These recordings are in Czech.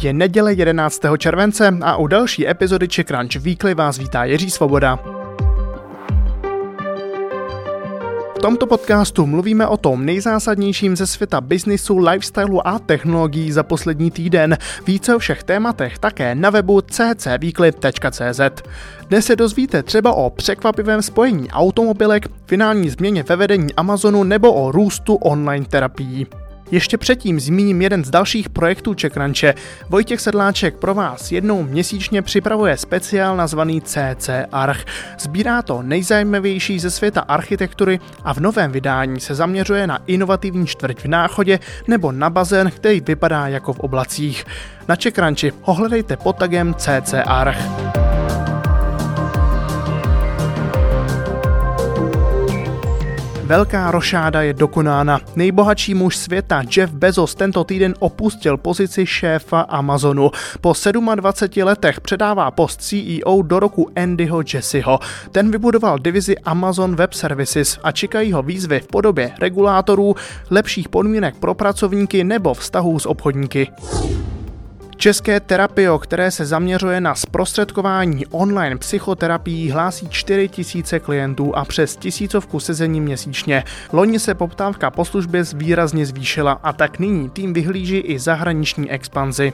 Je neděle 11. července a u další epizody Czech Crunch Weekly vás vítá Jiří Svoboda. V tomto podcastu mluvíme o tom nejzásadnějším ze světa biznisu, lifestylu a technologií za poslední týden. Více o všech tématech také na webu ccweekly.cz. Dnes se dozvíte třeba o překvapivém spojení automobilek, finální změně ve vedení Amazonu nebo o růstu online terapií. Ještě předtím zmíním jeden z dalších projektů Čekranče. Vojtěch Sedláček pro vás jednou měsíčně připravuje speciál nazvaný CC Arch. Sbírá to nejzajímavější ze světa architektury a v novém vydání se zaměřuje na inovativní čtvrť v náchodě nebo na bazén, který vypadá jako v oblacích. Na Čekranči ho hledejte pod tagem CC Arch. Velká rošáda je dokonána. Nejbohatší muž světa Jeff Bezos tento týden opustil pozici šéfa Amazonu. Po 27 letech předává post CEO do roku Andyho Jesseho. Ten vybudoval divizi Amazon Web Services a čekají ho výzvy v podobě regulátorů, lepších podmínek pro pracovníky nebo vztahů s obchodníky. České terapio, které se zaměřuje na zprostředkování online psychoterapií, hlásí 4 tisíce klientů a přes tisícovku sezení měsíčně. Loni se poptávka po službě výrazně zvýšila a tak nyní tým vyhlíží i zahraniční expanzi.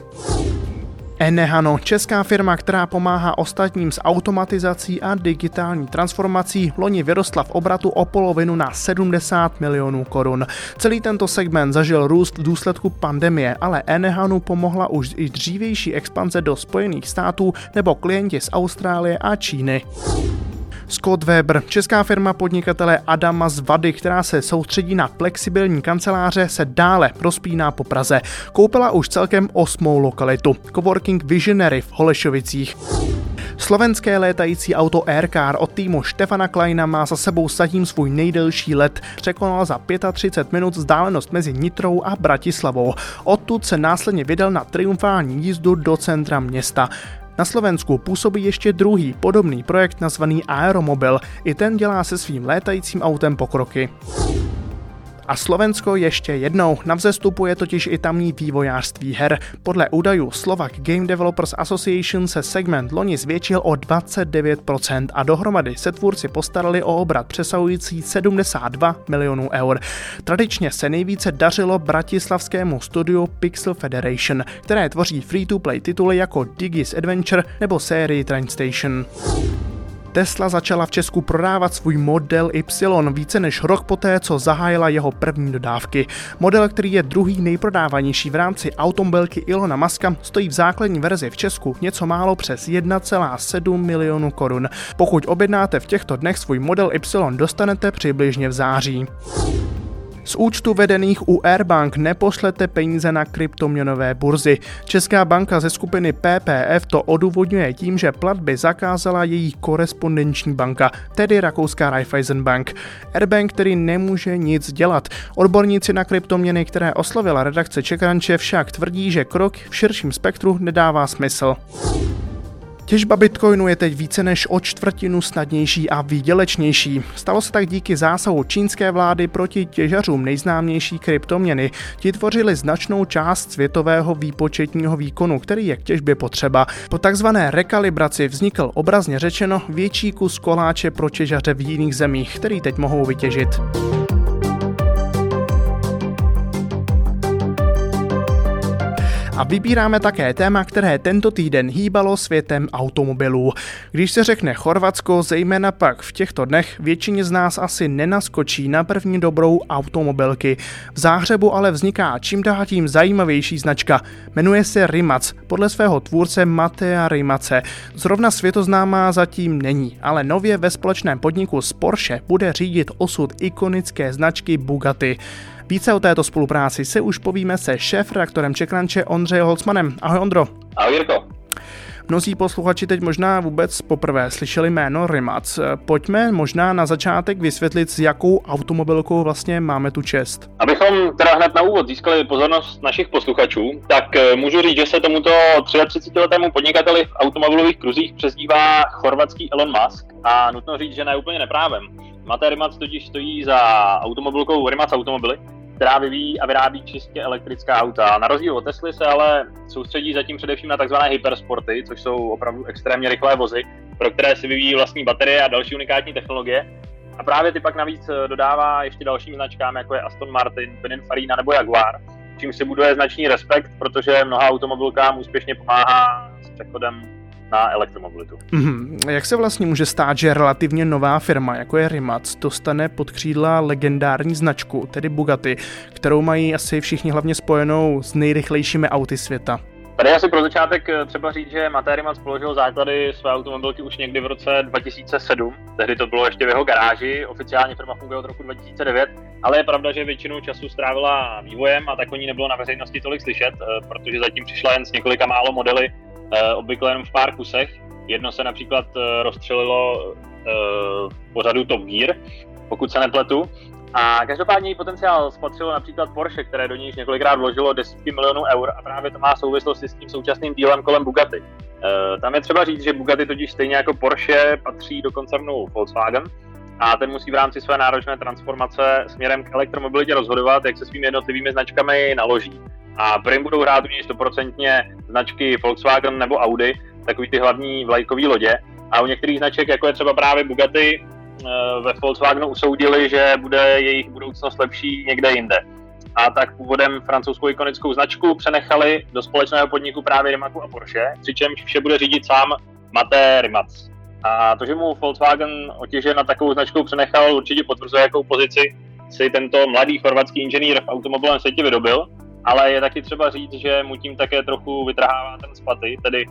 Enehano, česká firma, která pomáhá ostatním s automatizací a digitální transformací, loni vyrostla v obratu o polovinu na 70 milionů korun. Celý tento segment zažil růst v důsledku pandemie, ale Enehanu pomohla už i dřívější expanze do Spojených států nebo klienti z Austrálie a Číny. Scott Weber, česká firma podnikatele Adama z Vady, která se soustředí na flexibilní kanceláře, se dále rozpíná po Praze. Koupila už celkem osmou lokalitu. Coworking Visionary v Holešovicích. Slovenské létající auto Aircar od týmu Štefana Kleina má za sebou zatím svůj nejdelší let. Překonal za 35 minut vzdálenost mezi Nitrou a Bratislavou. Odtud se následně vydal na triumfální jízdu do centra města. Na Slovensku působí ještě druhý podobný projekt nazvaný Aeromobil. I ten dělá se svým létajícím autem pokroky. A Slovensko ještě jednou. Na vzestupu je totiž i tamní vývojářství her. Podle údajů Slovak Game Developers Association se segment loni zvětšil o 29% a dohromady se tvůrci postarali o obrat přesahující 72 milionů eur. Tradičně se nejvíce dařilo bratislavskému studiu Pixel Federation, které tvoří free-to-play tituly jako Digis Adventure nebo sérii Train Station. Tesla začala v Česku prodávat svůj Model Y více než rok poté, co zahájila jeho první dodávky. Model, který je druhý nejprodávanější v rámci automobilky Ilona Maska, stojí v základní verzi v Česku něco málo přes 1,7 milionu korun. Pokud objednáte v těchto dnech svůj Model Y, dostanete přibližně v září. Z účtu vedených u Airbank nepošlete peníze na kryptoměnové burzy. Česká banka ze skupiny PPF to odůvodňuje tím, že platby zakázala její korespondenční banka, tedy rakouská Raiffeisen Bank. Airbank který nemůže nic dělat. Odborníci na kryptoměny, které oslovila redakce Čekranče, však tvrdí, že krok v širším spektru nedává smysl. Těžba bitcoinu je teď více než o čtvrtinu snadnější a výdělečnější. Stalo se tak díky zásahu čínské vlády proti těžařům nejznámější kryptoměny. Ti tvořili značnou část světového výpočetního výkonu, který je k těžbě potřeba. Po takzvané rekalibraci vznikl obrazně řečeno větší kus koláče pro těžaře v jiných zemích, který teď mohou vytěžit. A vybíráme také téma, které tento týden hýbalo světem automobilů. Když se řekne Chorvatsko, zejména pak v těchto dnech většině z nás asi nenaskočí na první dobrou automobilky. V Záhřebu ale vzniká čím dál tím zajímavější značka. Jmenuje se Rimac, podle svého tvůrce Matea Rimace. Zrovna světoznámá zatím není, ale nově ve společném podniku z Porsche bude řídit osud ikonické značky Bugatti. Více o této spolupráci se už povíme se šéf-redaktorem Čekranče Ondřejem Holcmanem. Ahoj Ondro. Ahoj Jirko. Mnozí posluchači teď možná vůbec poprvé slyšeli jméno Rimac. Pojďme možná na začátek vysvětlit, s jakou automobilkou vlastně máme tu čest. Abychom teda hned na úvod získali pozornost našich posluchačů, tak eh, můžu říct, že se tomuto 33-letému podnikateli v automobilových kruzích přezdívá chorvatský Elon Musk a nutno říct, že ne úplně neprávem. Mate Rimac totiž stojí za automobilkou Rimac Automobily, která vyvíjí a vyrábí čistě elektrická auta. Na rozdíl od Tesly se ale soustředí zatím především na tzv. hypersporty, což jsou opravdu extrémně rychlé vozy, pro které si vyvíjí vlastní baterie a další unikátní technologie. A právě ty pak navíc eh, dodává ještě dalším značkám, jako je Aston Martin, Pininfarina nebo Jaguar, čím si buduje značný respekt, protože mnoha automobilkám úspěšně pomáhá s přechodem na elektromobilitu. Mm-hmm. Jak se vlastně může stát, že relativně nová firma, jako je Rimac, dostane pod křídla legendární značku, tedy Bugatti, kterou mají asi všichni hlavně spojenou s nejrychlejšími auty světa? Tady asi pro začátek eh, třeba říct, že Matérimat položil základy své automobilky už někdy v roce 2007. Tehdy to bylo ještě v jeho garáži, oficiálně firma funguje od roku 2009, ale je pravda, že většinu času strávila vývojem a tak o ní nebylo na veřejnosti tolik slyšet, eh, protože zatím přišla jen s několika málo modely, obvykle jen v pár kusech. Jedno se například rozstřelilo v pořadu Top Gear, pokud se nepletu, a každopádně její potenciál spatřilo například Porsche, které do ní již několikrát vložilo desítky milionů eur a právě to má souvislosti s tím současným dílem kolem Bugatti. E, tam je třeba říct, že Bugatti totiž stejně jako Porsche patří do koncernu Volkswagen a ten musí v rámci své náročné transformace směrem k elektromobilitě rozhodovat, jak se svými jednotlivými značkami naloží. A prim budou hrát u něj stoprocentně značky Volkswagen nebo Audi, takový ty hlavní vlajkový lodě. A u některých značek, jako je třeba právě Bugatti, Eh, ve Volkswagenu usoudili, že bude jejich budoucnost lepší někde jinde. A tak původem francouzskou ikonickou značku přenechali do společného podniku právě Rimacu a Porsche, přičemž vše bude řídit sám Maté Rimac. A to, že mu Volkswagen otěže na takovou značku přenechal, určitě potvrzuje, jakou pozici si tento mladý chorvatský inženýr v automobilovém světě vydobil, ale je taky třeba říct, že mu tím také trochu vytrhává ten spaty, tedy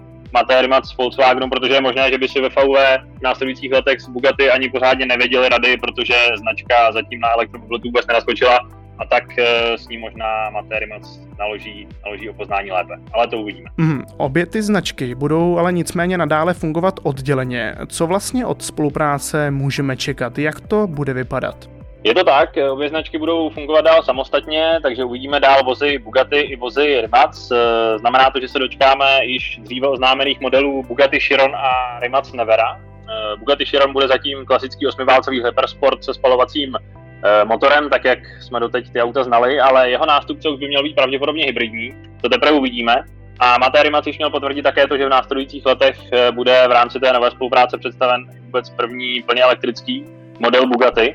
Rimac z Volkswagenu, protože je možné, že by si ve VW v následujících letech s Bugatti ani pořádně nevěděli rady, protože značka zatím na elektromobilitu vůbec nenaskočila a tak eh, s ní možná Rimac naloží, naloží o poznání lépe. Ale to uvidíme. Mm, obě ty značky budou ale nicméně nadále fungovat odděleně. Co vlastně od spolupráce můžeme čekat? Jak to bude vypadat? Je to tak, obě značky budou fungovat dál samostatně, takže uvidíme dál vozy Bugatti i vozy Rimac. Eh, znamená to, že se dočkáme již dříve oznámených modelů Bugatti Chiron a Rimac Nevera. Eh, Bugatti Chiron bude zatím klasický osmiválcový hypersport se spalovacím eh, motorem, tak jak jsme doteď ty auta znali, ale jeho nástupce už by měl být pravděpodobně hybridní, to teprve uvidíme. A Maté Rimac již měl potvrdit také to, že v následujících letech bude v rámci té nové spolupráce představen vůbec první plně elektrický model Bugatti.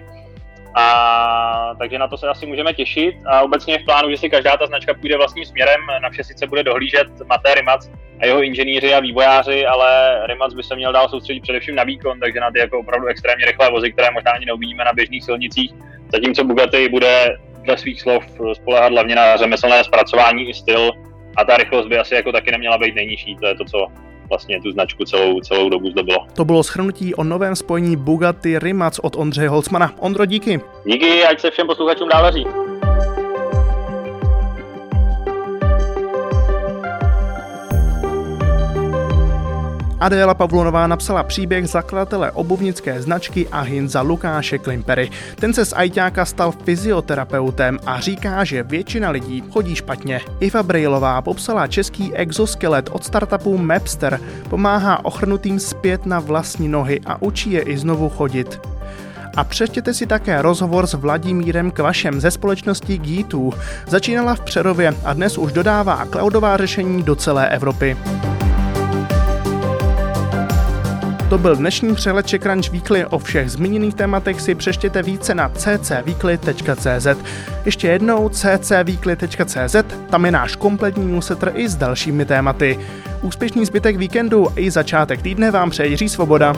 A takže na to se asi můžeme těšit. A obecně je v plánu, že si každá ta značka půjde vlastním směrem, na vše sice bude dohlížet Maté Rimac a jeho inženýři a vývojáři, ale Rimac by se měl dál soustředit především na výkon, takže na ty jako opravdu extrémně rychlé vozy, které možná ani neuvidíme na běžných silnicích, zatímco Bugatti bude dle svých slov spolehat hlavně na řemeslné zpracování i styl. A ta rychlost by asi jako taky neměla být nejnižší, to je to, co vlastně tu značku celou, celou dobu zdobilo. To bylo schrnutí o novém spojení Bugatti Rimac od Ondřeje Holcmana. Ondro, díky. Díky, ať se všem posluchačům dál daří. Adéla Pavlonová napsala příběh zakladatele obuvnické značky Ahin za Lukáše Klimpery. Ten se z ajťáka stal fyzioterapeutem a říká, že většina lidí chodí špatně. Iva Brejlová popsala český exoskelet od startupu Mapster, pomáhá ochrnutým zpět na vlastní nohy a učí je i znovu chodit. A přečtěte si také rozhovor s Vladimírem Kvašem ze společnosti G2. Začínala v Přerově a dnes už dodává cloudová řešení do celé Evropy. To byl dnešní přehled Crunch Weekly. O všech zmíněných tématech si přeštěte více na ccweekly.cz. Ještě jednou ccweekly.cz, tam je náš kompletní newsletter i s dalšími tématy. Úspěšný zbytek víkendu i začátek týdne vám přeje Jiří Svoboda.